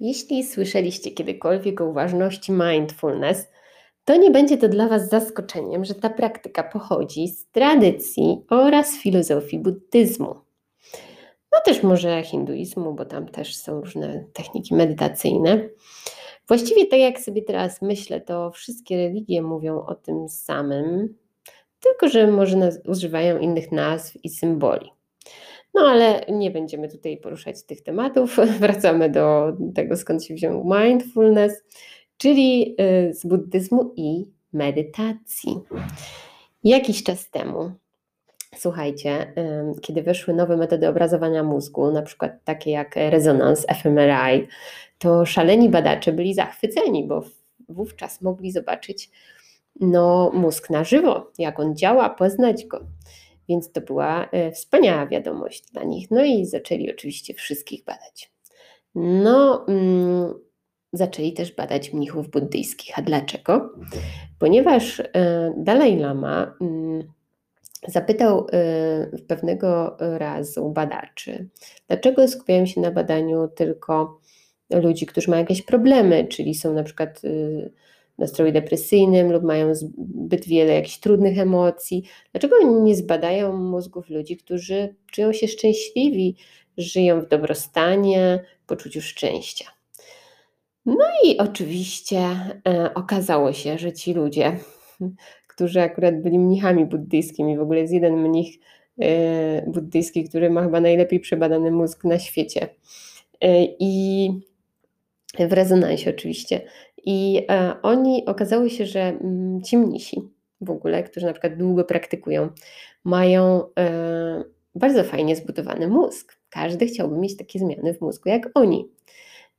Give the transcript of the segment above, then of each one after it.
Jeśli słyszeliście kiedykolwiek o uważności mindfulness, to nie będzie to dla Was zaskoczeniem, że ta praktyka pochodzi z tradycji oraz filozofii buddyzmu. No też może hinduizmu, bo tam też są różne techniki medytacyjne. Właściwie tak jak sobie teraz myślę, to wszystkie religie mówią o tym samym, tylko że może używają innych nazw i symboli. No ale nie będziemy tutaj poruszać tych tematów. Wracamy do tego, skąd się wziął mindfulness, czyli y, z buddyzmu i medytacji. Jakiś czas temu, słuchajcie, kiedy weszły nowe metody obrazowania mózgu, na przykład takie jak rezonans, fMRI, to szaleni badacze byli zachwyceni, bo wówczas mogli zobaczyć no, mózg na żywo, jak on działa, poznać go. Więc to była e, wspaniała wiadomość dla nich. No i zaczęli oczywiście wszystkich badać. No, mm, zaczęli też badać mnichów buddyjskich. A dlaczego? Ponieważ e, Dalai Lama mm, zapytał e, pewnego razu badaczy, dlaczego skupiają się na badaniu tylko ludzi, którzy mają jakieś problemy, czyli są na przykład nastroju depresyjnym lub mają zbyt wiele jakichś trudnych emocji. Dlaczego nie zbadają mózgów ludzi, którzy czują się szczęśliwi, żyją w dobrostanie, poczuciu szczęścia? No i oczywiście e, okazało się, że ci ludzie, którzy akurat byli mnichami buddyjskimi, w ogóle jest jeden mnich e, buddyjski, który ma chyba najlepiej przebadany mózg na świecie. E, I w rezonansie oczywiście. I e, oni okazało się, że mm, ci mnisi w ogóle, którzy na przykład długo praktykują, mają e, bardzo fajnie zbudowany mózg. Każdy chciałby mieć takie zmiany w mózgu jak oni.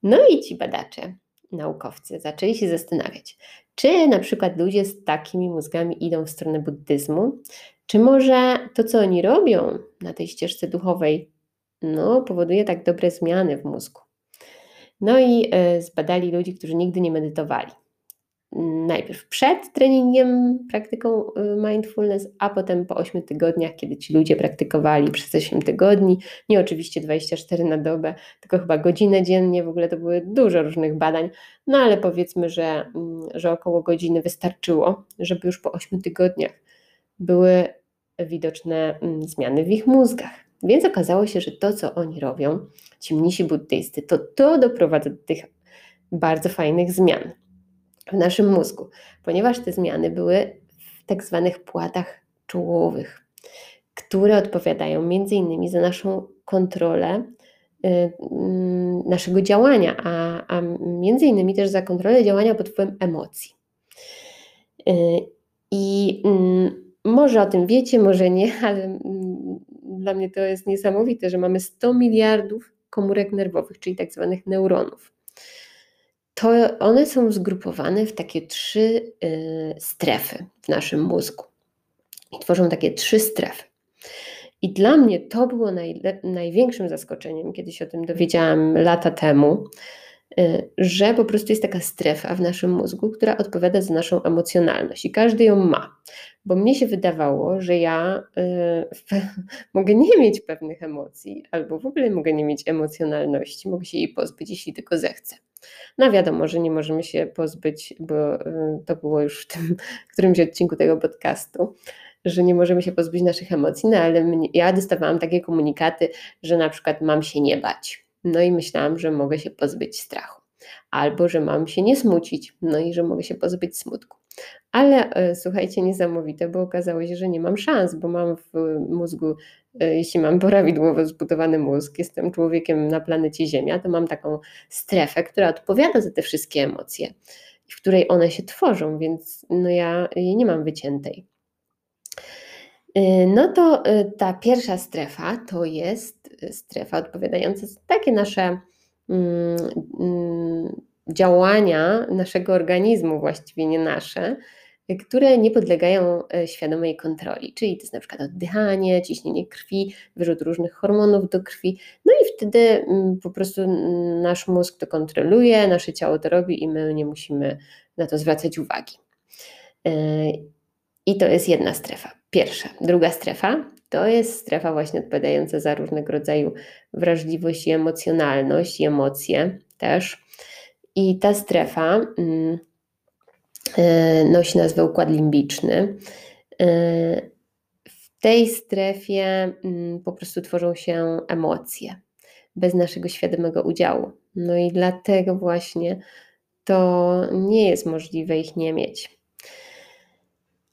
No i ci badacze, naukowcy zaczęli się zastanawiać, czy na przykład ludzie z takimi mózgami idą w stronę buddyzmu, czy może to, co oni robią na tej ścieżce duchowej, no, powoduje tak dobre zmiany w mózgu. No i e, zbadali ludzi, którzy nigdy nie medytowali. Najpierw przed treningiem, praktyką e, mindfulness, a potem po 8 tygodniach, kiedy ci ludzie praktykowali przez 8 tygodni, nie oczywiście 24 na dobę, tylko chyba godzinę dziennie, w ogóle to były dużo różnych badań, no ale powiedzmy, że, mm, że około godziny wystarczyło, żeby już po 8 tygodniach były widoczne mm, zmiany w ich mózgach. Więc okazało się, że to, co oni robią, ci mnisi buddyjscy, to to doprowadza do tych bardzo fajnych zmian w naszym mózgu, ponieważ te zmiany były w tak zwanych płatach czołowych, które odpowiadają między innymi za naszą kontrolę y, mm, naszego działania, a, a między innymi też za kontrolę działania pod wpływem emocji. Y, I mm, może o tym wiecie, może nie, ale dla mnie to jest niesamowite, że mamy 100 miliardów komórek nerwowych, czyli tak zwanych neuronów. To one są zgrupowane w takie trzy y, strefy w naszym mózgu. I tworzą takie trzy strefy. I dla mnie to było największym zaskoczeniem, kiedy się o tym dowiedziałam lata temu, że po prostu jest taka strefa w naszym mózgu, która odpowiada za naszą emocjonalność i każdy ją ma. Bo mnie się wydawało, że ja y, mogę nie mieć pewnych emocji, albo w ogóle mogę nie mieć emocjonalności, mogę się jej pozbyć, jeśli tylko zechcę. No wiadomo, że nie możemy się pozbyć, bo y, to było już w tym którymś odcinku tego podcastu, że nie możemy się pozbyć naszych emocji, no ale mnie, ja dostawałam takie komunikaty, że na przykład mam się nie bać no i myślałam, że mogę się pozbyć strachu. Albo że mam się nie smucić, no i że mogę się pozbyć smutku. Ale e, słuchajcie, niesamowite, bo okazało się, że nie mam szans, bo mam w mózgu, e, jeśli mam prawidłowo zbudowany mózg, jestem człowiekiem na planecie Ziemia, to mam taką strefę, która odpowiada za te wszystkie emocje, w której one się tworzą, więc no ja jej nie mam wyciętej. E, no to ta pierwsza strefa to jest strefa odpowiadająca za takie nasze mm, mm, działania naszego organizmu, właściwie nie nasze, które nie podlegają świadomej kontroli, czyli to jest na przykład oddychanie, ciśnienie krwi, wyrzut różnych hormonów do krwi, no i wtedy mm, po prostu nasz mózg to kontroluje, nasze ciało to robi i my nie musimy na to zwracać uwagi. I to jest jedna strefa, pierwsza. Druga strefa to jest strefa właśnie odpowiadająca za różnego rodzaju wrażliwość i emocjonalność i emocje, też. I ta strefa mm, e, nosi nazwę układ limbiczny. E, w tej strefie mm, po prostu tworzą się emocje bez naszego świadomego udziału. No i dlatego właśnie to nie jest możliwe ich nie mieć.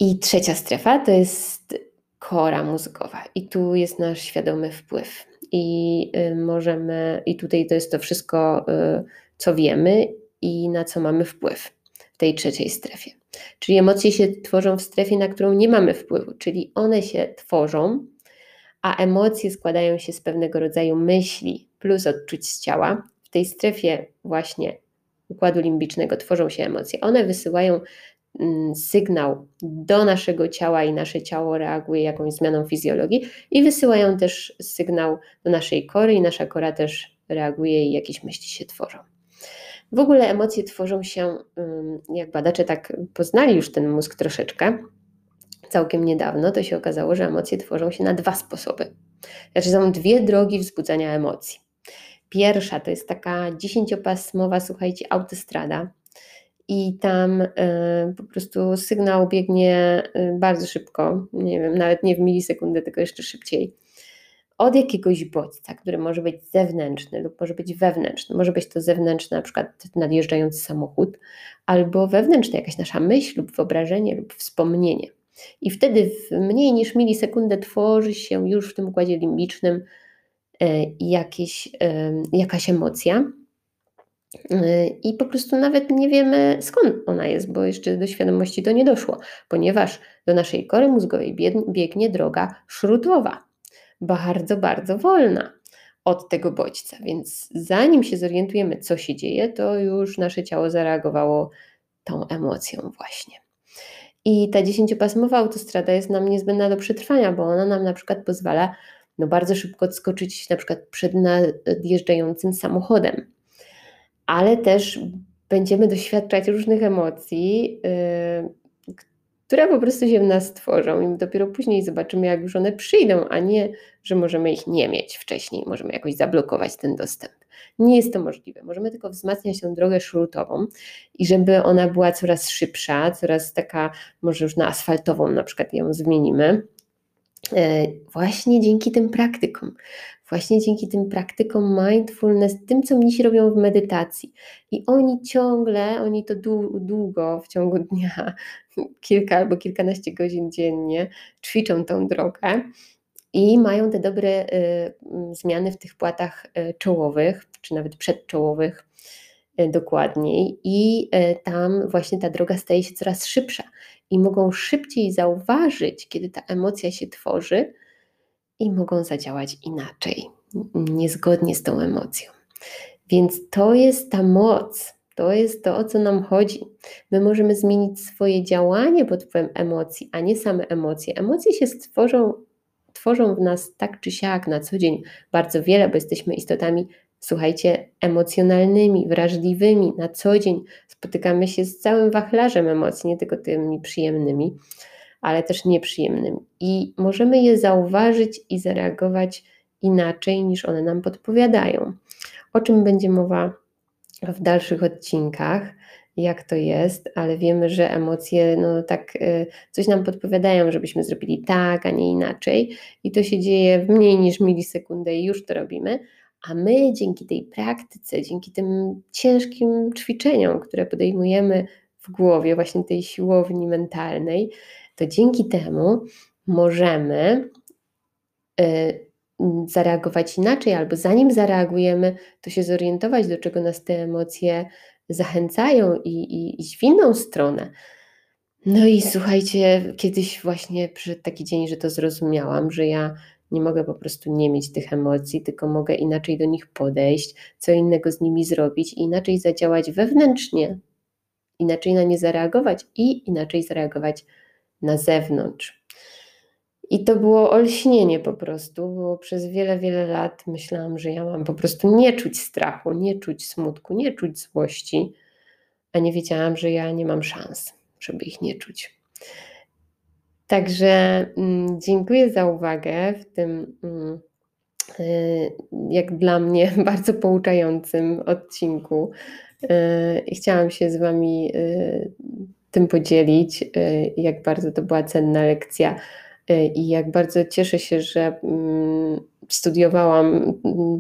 I trzecia strefa to jest kora mózgowa, i tu jest nasz świadomy wpływ. I y, możemy, i tutaj to jest to wszystko, y, co wiemy i na co mamy wpływ w tej trzeciej strefie. Czyli emocje się tworzą w strefie, na którą nie mamy wpływu, czyli one się tworzą, a emocje składają się z pewnego rodzaju myśli plus odczuć z ciała. W tej strefie właśnie układu limbicznego tworzą się emocje. One wysyłają sygnał do naszego ciała i nasze ciało reaguje jakąś zmianą fizjologii i wysyłają też sygnał do naszej kory i nasza kora też reaguje i jakieś myśli się tworzą. W ogóle emocje tworzą się, jak badacze tak poznali już ten mózg troszeczkę, całkiem niedawno, to się okazało, że emocje tworzą się na dwa sposoby. Znaczy są dwie drogi wzbudzania emocji. Pierwsza to jest taka dziesięciopasmowa, słuchajcie, autostrada. I tam y, po prostu sygnał biegnie y, bardzo szybko, nie wiem, nawet nie w milisekundę, tylko jeszcze szybciej. Od jakiegoś bodźca, który może być zewnętrzny lub może być wewnętrzny. Może być to zewnętrzny, na przykład nadjeżdżający samochód, albo wewnętrzny, jakaś nasza myśl lub wyobrażenie lub wspomnienie. I wtedy w mniej niż milisekundę tworzy się już w tym układzie limbicznym E, jakieś, e, jakaś emocja. E, I po prostu nawet nie wiemy skąd ona jest, bo jeszcze do świadomości to nie doszło, ponieważ do naszej kory mózgowej biegnie droga szrutowa, bardzo, bardzo wolna od tego bodźca. Więc zanim się zorientujemy, co się dzieje, to już nasze ciało zareagowało tą emocją właśnie. I ta dziesięciopasmowa autostrada jest nam niezbędna do przetrwania, bo ona nam na przykład pozwala no bardzo szybko odskoczyć na przykład przed nadjeżdżającym samochodem. Ale też będziemy doświadczać różnych emocji, yy, które po prostu się w nas tworzą i dopiero później zobaczymy, jak już one przyjdą, a nie, że możemy ich nie mieć wcześniej, możemy jakoś zablokować ten dostęp. Nie jest to możliwe. Możemy tylko wzmacniać tę drogę szrutową i żeby ona była coraz szybsza, coraz taka, może już na asfaltową na przykład ją zmienimy, właśnie dzięki tym praktykom, właśnie dzięki tym praktykom mindfulness, tym co mnisi robią w medytacji. I oni ciągle, oni to długo w ciągu dnia, kilka albo kilkanaście godzin dziennie ćwiczą tą drogę i mają te dobre y, zmiany w tych płatach y, czołowych, czy nawet przedczołowych y, dokładniej. I tam właśnie ta droga staje się coraz szybsza i mogą szybciej zauważyć, kiedy ta emocja się tworzy i mogą zadziałać inaczej, niezgodnie z tą emocją. Więc to jest ta moc, to jest to, o co nam chodzi. My możemy zmienić swoje działanie pod wpływem emocji, a nie same emocje. Emocje się stworzą, tworzą w nas tak czy siak na co dzień bardzo wiele, bo jesteśmy istotami słuchajcie, emocjonalnymi, wrażliwymi na co dzień. Spotykamy się z całym wachlarzem emocji, nie tylko tymi przyjemnymi, ale też nieprzyjemnymi. I możemy je zauważyć i zareagować inaczej niż one nam podpowiadają. O czym będzie mowa w dalszych odcinkach, jak to jest, ale wiemy, że emocje no tak y, coś nam podpowiadają, żebyśmy zrobili tak, a nie inaczej i to się dzieje w mniej niż milisekundę i już to robimy, a my dzięki tej praktyce, dzięki tym ciężkim ćwiczeniom, które podejmujemy w głowie, właśnie tej siłowni mentalnej, to dzięki temu możemy y, zareagować inaczej, albo zanim zareagujemy, to się zorientować, do czego nas te emocje zachęcają i, i iść w inną stronę. No i słuchajcie, kiedyś właśnie przyszedł taki dzień, że to zrozumiałam, że ja nie mogę po prostu nie mieć tych emocji, tylko mogę inaczej do nich podejść, co innego z nimi zrobić inaczej zadziałać wewnętrznie, inaczej na nie zareagować i inaczej zareagować na zewnątrz. I to było olśnienie po prostu, bo przez wiele, wiele lat myślałam, że ja mam po prostu nie czuć strachu, nie czuć smutku, nie czuć złości, a nie wiedziałam, że ja nie mam szans, żeby ich nie czuć. Także mm, dziękuję za uwagę w tym mm, jak dla mnie, bardzo pouczającym odcinku. I chciałam się z Wami tym podzielić, jak bardzo to była cenna lekcja i jak bardzo cieszę się, że mm, studiowałam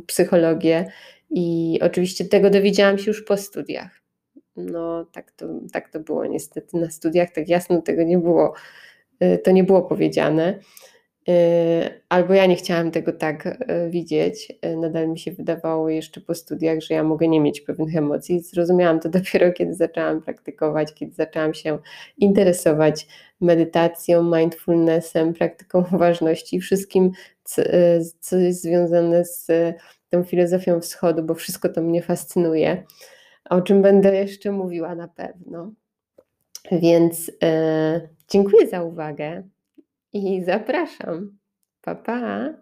psychologię i oczywiście tego dowiedziałam się już po studiach. No tak to, tak to było niestety na studiach, tak jasno tego nie było, y, to nie było powiedziane. Y, albo ja nie chciałam tego tak y, widzieć. Nadal mi się wydawało jeszcze po studiach, że ja mogę nie mieć pewnych emocji. Zrozumiałam to dopiero, kiedy zaczęłam praktykować, kiedy zaczęłam się interesować medytacją, mindfulnessem, praktyką uważności, wszystkim, co jest związane z tą filozofią wschodu, bo wszystko to mnie fascynuje o czym będę jeszcze mówiła na pewno. Więc e, dziękuję za uwagę i zapraszam. Pa, pa.